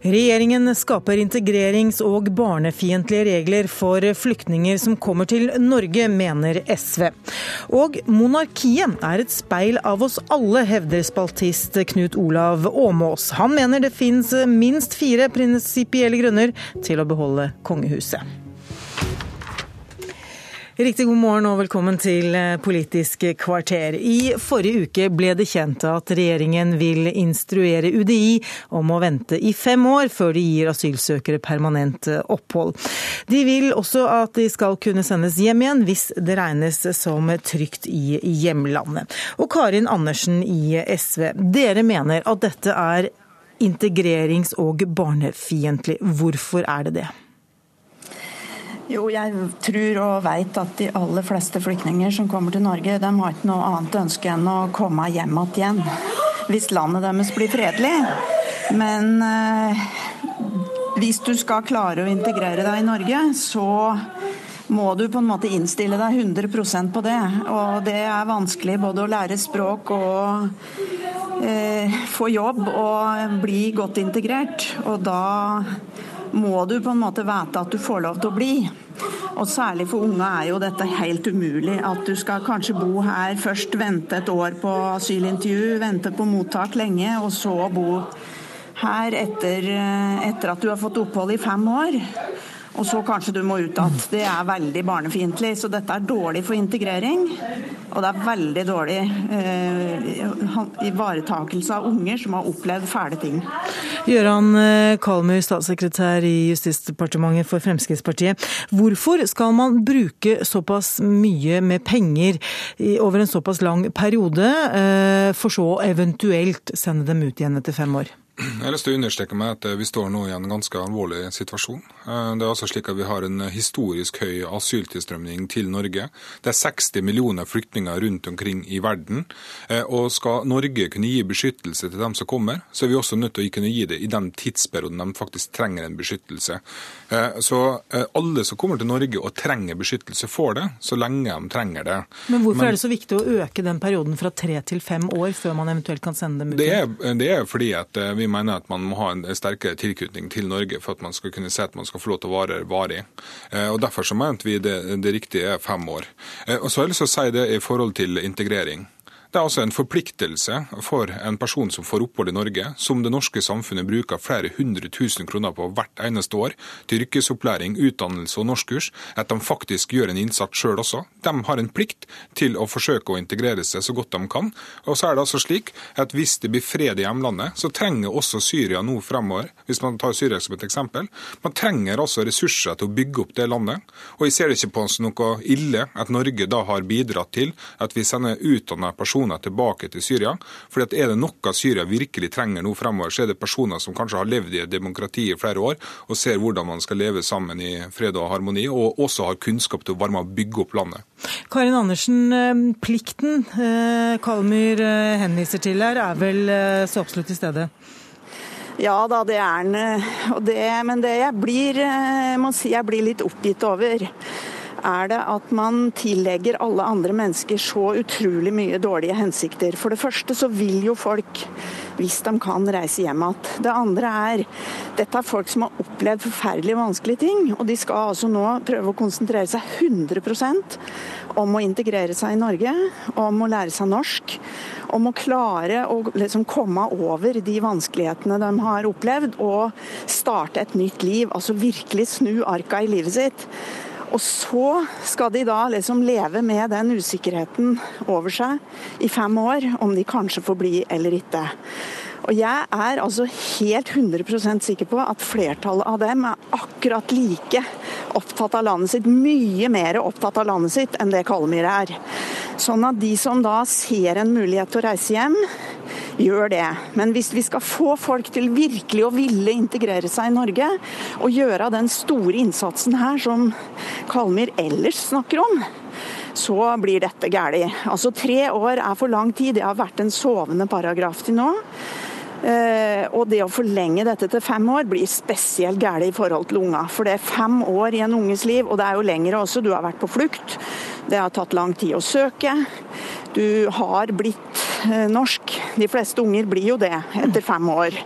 Regjeringen skaper integrerings- og barnefiendtlige regler for flyktninger som kommer til Norge, mener SV. Og monarkiet er et speil av oss alle, hevder spaltist Knut Olav Åmås. Han mener det finnes minst fire prinsipielle grunner til å beholde kongehuset. Riktig god morgen og velkommen til eh, Politisk kvarter. I forrige uke ble det kjent at regjeringen vil instruere UDI om å vente i fem år før de gir asylsøkere permanent eh, opphold. De vil også at de skal kunne sendes hjem igjen hvis det regnes som trygt i hjemlandet. Og Karin Andersen i SV, dere mener at dette er integrerings- og barnefiendtlig. Hvorfor er det det? Jo, jeg tror og vet at de aller fleste flyktninger som kommer til Norge, de har ikke noe annet ønske enn å komme hjem igjen. Hvis landet deres blir fredelig. Men eh, hvis du skal klare å integrere deg i Norge, så må du på en måte innstille deg 100% på det. Og det er vanskelig både å lære språk og eh, få jobb og bli godt integrert. Og da må du på en måte vite at du får lov til å bli. Og særlig for unge er jo dette helt umulig. At du skal kanskje bo her, først vente et år på asylintervju, vente på mottak lenge, og så bo her etter, etter at du har fått opphold i fem år og så kanskje du må ut igjen. Det er veldig barnefiendtlig. Så dette er dårlig for integrering. Og det er veldig dårlig eh, ivaretakelse av unger som har opplevd fæle ting. Gøran eh, Kalmyr, statssekretær i Justisdepartementet for Fremskrittspartiet. Hvorfor skal man bruke såpass mye med penger over en såpass lang periode, eh, for så eventuelt sende dem ut igjen etter fem år? Jeg har lyst til å understreke meg at vi står nå i en ganske alvorlig situasjon. Eh, det er altså slik at Vi har en historisk høy asyltilstrømning til Norge. Det er 60 millioner flyktninger rundt omkring i verden. Eh, og Skal Norge kunne gi beskyttelse til dem som kommer, så er vi også nødt til å kunne gi det i den tidsperioden de faktisk trenger en beskyttelse. Eh, så alle som kommer til Norge og trenger beskyttelse, får det, så lenge de trenger det. Men hvorfor Men, er det så viktig å øke den perioden fra tre til fem år før man eventuelt kan sende dem ut? Det er, det er fordi at vi mener at man må ha en sterkere tilknytning til Norge for at man skal kunne se at man skal få lov til å vare varig. Eh, og Derfor så mente vi det, det riktige er fem år. Eh, og så har jeg lyst til å si det i forhold til integrering. Det er altså en forpliktelse for en person som får opphold i Norge, som det norske samfunnet bruker flere hundre tusen kroner på hvert eneste år, til yrkesopplæring, utdannelse og norskkurs, at de faktisk gjør en innsats sjøl også. De har en plikt til å forsøke å integrere seg så godt de kan. Og så er det altså slik at hvis det blir fred i hjemlandet, så trenger også Syria nå fremover, hvis man tar Syria som et eksempel, man trenger altså ressurser til å bygge opp det landet. Og jeg ser ikke på som noe ille at Norge da har bidratt til at vi sender utdanna personer personer tilbake til Syria. Fordi at Er det noe Syria virkelig trenger nå fremover, så er det personer som kanskje har levd i et demokrati i flere år og ser hvordan man skal leve sammen i fred og harmoni, og også har kunnskap til å være med å bygge opp landet. Karin Andersen, eh, plikten eh, Kalmyr eh, henviser til her, er vel så absolutt til stede? Ja da, det er den. Men det jeg blir, jeg må si jeg blir litt oppgitt over er det at man tillegger alle andre mennesker så utrolig mye dårlige hensikter. For det første så vil jo folk, hvis de kan, reise hjem igjen. Det andre er dette er folk som har opplevd forferdelig vanskelige ting. Og de skal altså nå prøve å konsentrere seg 100% om å integrere seg i Norge, om å lære seg norsk. Om å klare å liksom komme over de vanskelighetene de har opplevd, og starte et nytt liv. Altså virkelig snu arka i livet sitt. Og så skal de da liksom leve med den usikkerheten over seg i fem år, om de kanskje får bli eller ikke. Og jeg er altså helt 100% sikker på at flertallet av dem er akkurat like opptatt av landet sitt, mye mer opptatt av landet sitt enn det Kallemyr er. Sånn at de som da ser en mulighet til å reise hjem, gjør det. Men hvis vi skal få folk til virkelig å ville integrere seg i Norge, og gjøre den store innsatsen her som Kalmyr ellers snakker om, så blir dette galt. Altså Tre år er for lang tid. Det har vært en sovende paragraf til nå. Uh, og det å forlenge dette til fem år blir spesielt galt i forhold til unga. For det er fem år i en unges liv, og det er jo lengre også. Du har vært på flukt. Det har tatt lang tid å søke. Du har blitt Eh, norsk. De fleste unger blir jo det etter fem år.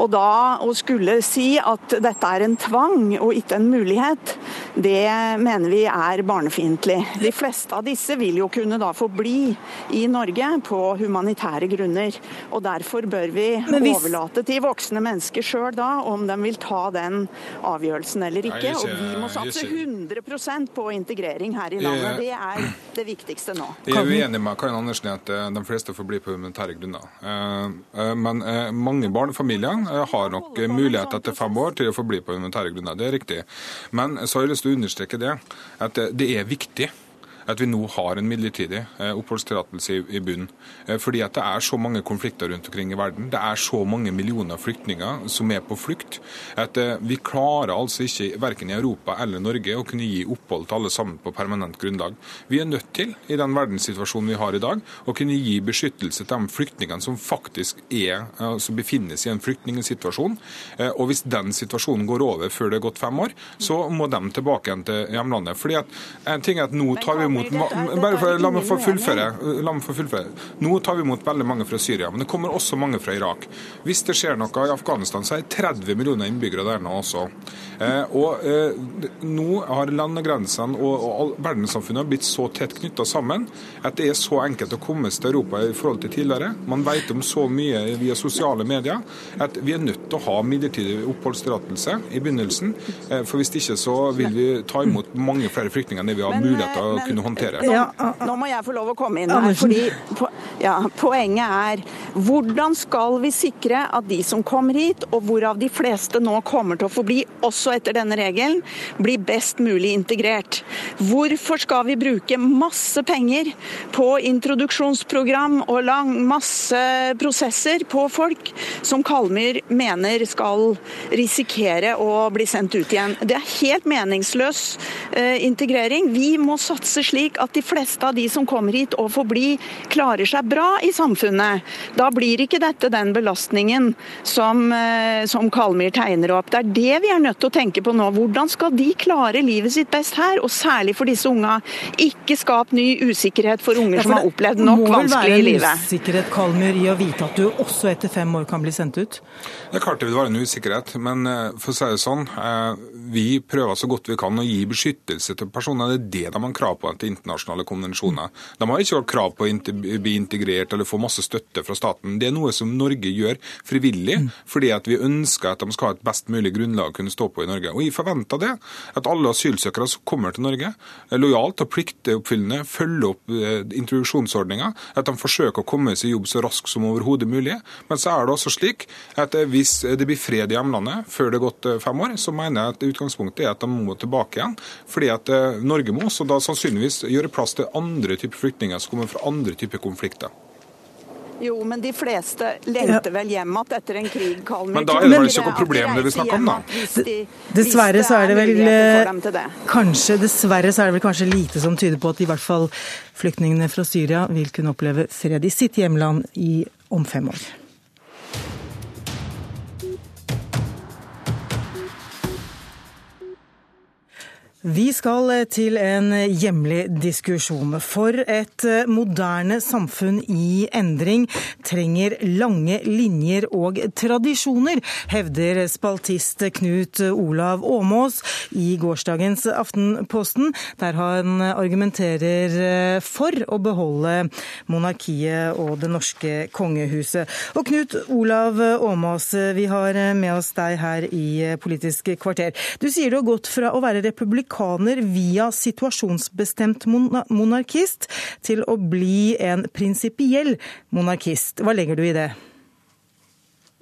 Og da å skulle si at dette er en tvang og ikke en mulighet, det mener vi er barnefiendtlig. De fleste av disse vil jo kunne da få bli i Norge på humanitære grunner. Og derfor bør vi hvis... overlate til voksne mennesker sjøl da om de vil ta den avgjørelsen eller ikke. Og vi må satse 100% på integrering her i landet. Det er det viktigste nå. Jeg er uenig med Karin Andersen i at eh, de fleste får bli på humanitære grunner. Eh, eh, men mange barnefamilier har nok mulighet etter fem år til å få bli på humanitære grunner. Det er riktig. Men så har jeg lyst til å understreke det, at det er viktig at vi nå har en midlertidig eh, oppholdstillatelse i bunn. Eh, fordi at det er så mange konflikter rundt omkring i verden. Det er så mange millioner flyktninger som er på flukt. At eh, vi klarer altså ikke, verken i Europa eller Norge, å kunne gi opphold til alle sammen på permanent grunnlag. Vi er nødt til, i den verdenssituasjonen vi har i dag, å kunne gi beskyttelse til de flyktningene som faktisk er, som befinner seg i en flyktningsituasjon. Og hvis den situasjonen går over før det er gått fem år, så må de tilbake igjen til hjemlandet. Fordi at en ting er at Nå tar vi imot bare for, la, meg få fullføre. la meg få fullføre. Nå tar vi imot veldig mange fra Syria, men det kommer også mange fra Irak. Hvis det skjer noe i Afghanistan, så er det 30 millioner innbyggere der nå også. Eh, og eh, Nå har landegrensene og, og verdenssamfunnet blitt så tett knytta sammen at det er så enkelt å komme til Europa i forhold til tidligere. Man vet om så mye via sosiale medier at vi er nødt til å ha midlertidig oppholdstillatelse i begynnelsen. Eh, for hvis ikke så vil vi ta imot mange flere flyktninger enn det vi har mulighet til å kunne håndtere håndtere. Nå, nå, må jeg få lov å komme inn her. fordi ja, Poenget er hvordan skal vi sikre at de som kommer hit, og hvorav de fleste nå kommer til å få bli, også etter denne regelen, blir best mulig integrert? Hvorfor skal vi bruke masse penger på introduksjonsprogram og lang, masse prosesser på folk som Kalmyr mener skal risikere å bli sendt ut igjen? Det er helt meningsløs uh, integrering. Vi må satse slik at de fleste av de som kommer hit og får bli, klarer seg bra i samfunnet. Da blir ikke dette den belastningen som, eh, som Kalmyr tegner opp. Det er det vi er nødt til å tenke på nå. Hvordan skal de klare livet sitt best her, og særlig for disse unga. Ikke skap ny usikkerhet for unger ja, for som har opplevd nok vanskelig i livet. Må vel være en usikkerhet Kalmyr, i å vite at du også etter fem år kan bli sendt ut? Det er klart det vil være en usikkerhet, men eh, for å si det sånn, eh, vi prøver så godt vi kan å gi beskyttelse til personer. Det er det de har krav på etter internasjonale konvensjoner. De har ikke krav på å bli integrert eller får masse støtte fra staten. Det er noe som Norge gjør frivillig, fordi at vi ønsker at de skal ha et best mulig grunnlag å kunne stå på i Norge. Og Jeg forventer det, at alle asylsøkere som kommer til Norge, lojalt og pliktoppfyllende, følger opp eh, introduksjonsordninga, at de forsøker å komme seg i jobb så raskt som overhodet mulig. Men så er det også slik at eh, hvis det blir fred i hjemlandet før det er gått eh, fem år, så mener jeg at utgangspunktet er at de må tilbake igjen. fordi at Norge må også da sannsynligvis gjøre plass til andre typer flyktninger som kommer fra andre typer konflikter. Jo, men de fleste lengter vel hjem igjen etter en krig, Kalmer. Men da er det vel ikke noe problem det vi snakker om, da? dessverre så er det vel kanskje, dessverre så er det vel kanskje lite som tyder på at i hvert fall flyktningene fra Syria vil kunne oppleve fred i sitt hjemland i, om fem år. Vi skal til en hjemlig diskusjon. For et moderne samfunn i endring trenger lange linjer og tradisjoner, hevder spaltist Knut Olav Åmås i gårsdagens Aftenposten, der han argumenterer for å beholde monarkiet og det norske kongehuset. Og Knut Olav Åmås, vi har med oss deg her i Politisk kvarter. Du sier du har gått fra å være republikaner republikaner via situasjonsbestemt monarkist til å bli en prinsipiell monarkist. Hva legger du i det?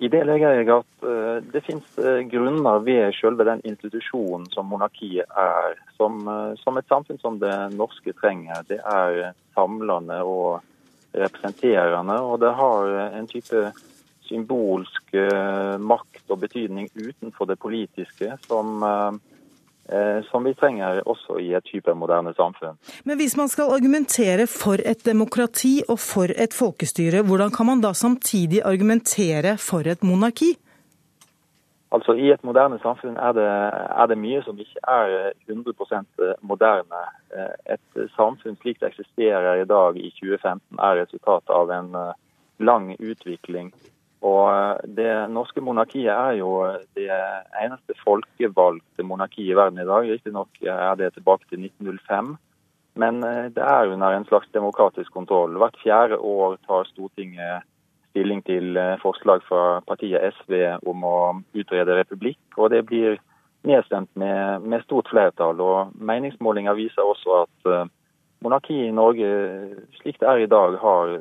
I det legger jeg at uh, det finnes uh, grunner ved selve den institusjonen som monarkiet er, som, uh, som, et samfunn som det norske trenger. Det er samlende og representerende, og det har en type symbolsk makt og betydning utenfor det politiske som Eh, som vi trenger også i et type moderne samfunn. Men hvis man skal argumentere for et demokrati og for et folkestyre, hvordan kan man da samtidig argumentere for et monarki? Altså I et moderne samfunn er det, er det mye som ikke er 100 eh, moderne. Eh, et samfunn slik det eksisterer i dag i 2015 er resultat av en lang utvikling Og Det norske monarkiet er jo det eneste folkevalgte monarkiet i verden i dag. Riktignok er det tilbake til 1905, men det er under en slags demokratisk kontroll. Hvert fjerde år tar Stortinget stilling til forslag fra partiet SV om å utrede republikk. og Det blir nedstemt med, med stort flertall. og Meningsmålinger viser også at monarkiet i Norge, slik det er i dag, har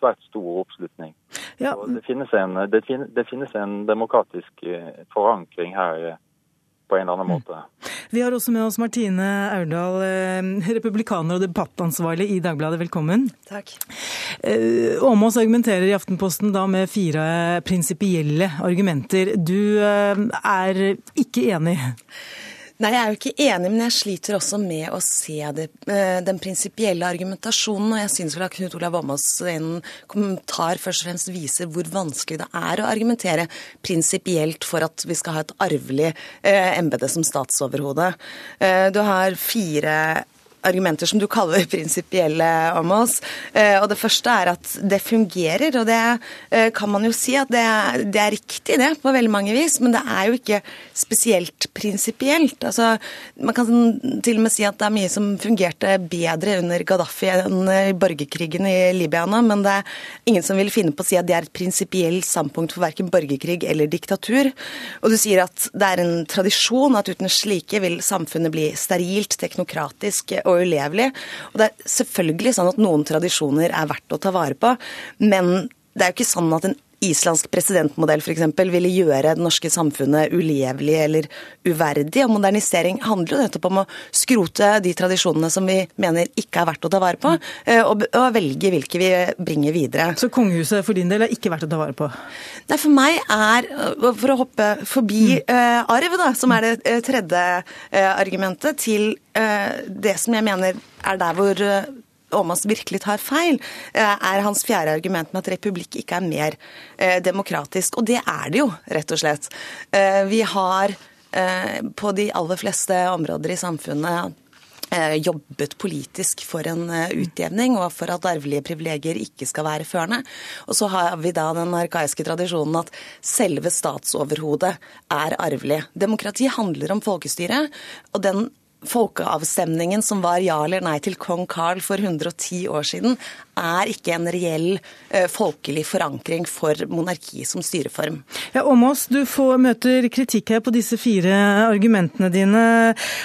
svært stor oppslutning. Ja. Det, finnes en, det, finnes, det, finnes en, demokratisk eh, forankring her eh, på en eller annen mm. måte. Vi har også med oss Martine Aurdal, eh, republikaner og debattansvarlig i Dagbladet. Velkommen. Takk. Åmås argumenterer i Aftenposten da med fire prinsipielle argumenter. Du er ikke enig? Nei, Jeg er jo ikke enig, men jeg sliter også med å se det, eh, den prinsipielle argumentasjonen. Og jeg syns vel at Knut Olav Åmås en kommentar først og fremst viser hvor vanskelig det er å argumentere prinsipielt for at vi skal ha et arvelig eh, embete som statsoverhode. Eh, du har fire argumenter som du kaller prinsipielle om oss. Eh, og Det første er at det fungerer, og det eh, kan man jo si at det er, det er riktig det på veldig mange vis, men det er jo ikke spesielt prinsipielt. Altså, man kan til og med si at det er mye som fungerte bedre under Gaddafi enn i borgerkrigen i Libya nå, men det er ingen som vil finne på å si at det er et prinsipielt standpunkt for verken borgerkrig eller diktatur. Og du sier at det er en tradisjon at uten slike vil samfunnet bli sterilt, teknokratisk og ulevelig. Og det er selvfølgelig sånn at noen tradisjoner er verdt å ta vare på, men det er jo ikke sånn at en islandsk presidentmodell f.eks. ville gjøre det norske samfunnet ulevelig eller uverdig. Og modernisering handler jo nettopp om å skrote de tradisjonene som vi mener ikke er verdt å ta vare på, eh, og, velge hvilke vi bringer videre. Så kongehuset for din del er ikke verdt å ta vare på? Nei, for meg er, for å hoppe forbi uh, arv, da, som er det tredje uh, argumentet, til uh, det som jeg mener er der hvor Åmås virkelig tar feil, eh, er hans fjerde argument med at republikk ikke er mer eh, demokratisk. Og det er det jo, rett og slett. Eh, vi har på de aller fleste områder i samfunnet jobbet politisk for en utjevning og for at arvelige privilegier ikke skal være førende. Og så har vi da den arkaiske tradisjonen at selve statsoverhodet er arvelig. Demokrati handler om folkestyre, og den folkeavstemningen som var ja eller nei til kong Carl for 110 år siden, er ikke en reell uh, folkelig forankring for monarki som styreform. Ja, Åmås, du får, møter kritikk her på disse fire argumentene dine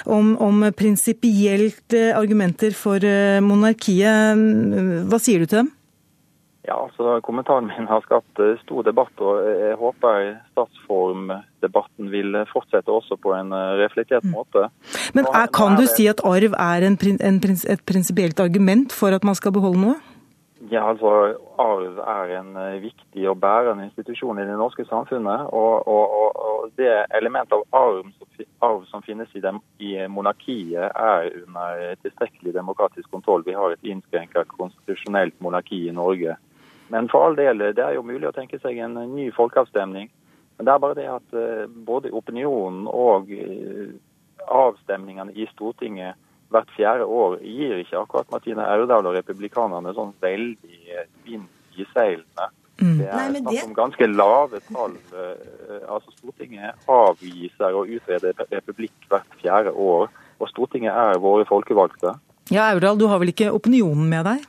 om, om prinsipielt uh, argumenter for uh, monarkiet. Hva sier du til dem? Ja, altså Kommentaren min har skapt eh, stor debatt, og jeg håper statsformdebatten vil fortsette også på en eh, reflektert mm. måte. Men er, Kan du si at arv er en, en, et prinsipielt argument for at man skal beholde noe? Ja, altså Arv er en eh, viktig og bærende institusjon i det norske samfunnet. Og, og, og det element av arv, arv som finnes i, dem, i, monarkiet, er under tilstrekkelig demokratisk kontroll. Vi har et innskrenket konstitusjonelt monarki i Norge. Men for all del, det er jo mulig å tenke seg en ny folkeavstemning. Men det er bare det at eh, både opinionen og eh, avstemningene i Stortinget hvert fjerde år gir ikke akkurat Martine Aurdal og republikanerne sånn veldig eh, vind i seilene. Mm. Det er snakk om ganske lave tall. Altså Stortinget avviser å utrede republikk hvert fjerde år. Og Stortinget er våre folkevalgte. Ja, Aurdal, du har vel ikke opinionen med deg?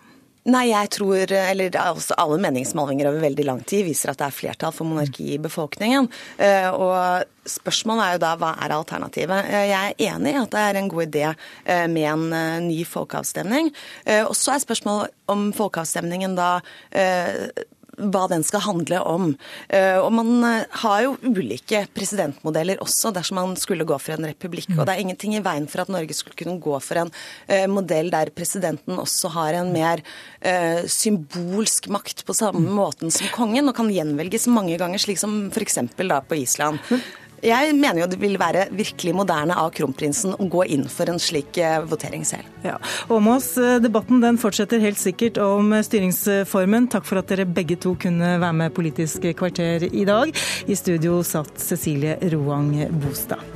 Nei, jeg tror, eller altså alle meningsmålinger over veldig lang tid viser at det er flertall for monarki i befolkningen. Eh, og spørsmålet er jo da hva er alternativet? Eh, jeg er enig i at det er en god idé eh, med en ny folkeavstemning. Og så er spørsmålet om folkeavstemningen da hva den skal handle om. Eh, og man eh, har jo ulike presidentmodeller også dersom man skulle gå for en republikk. Og det er ingenting i veien for at Norge skulle kunne gå for en eh, modell der presidenten også har en mer symbolsk makt på samme måten som kongen, og kan gjenvelges mange ganger, slik som f.eks. da på Island. Jeg mener jo det vil være virkelig moderne av kronprinsen å gå inn for en slik eh, votering selv. Ja. Åmås, eh, debatten den fortsetter helt sikkert om styringsformen. Takk for at dere begge to kunne være med Politisk kvarter i dag. I studio satt Cecilie Roang Bostad.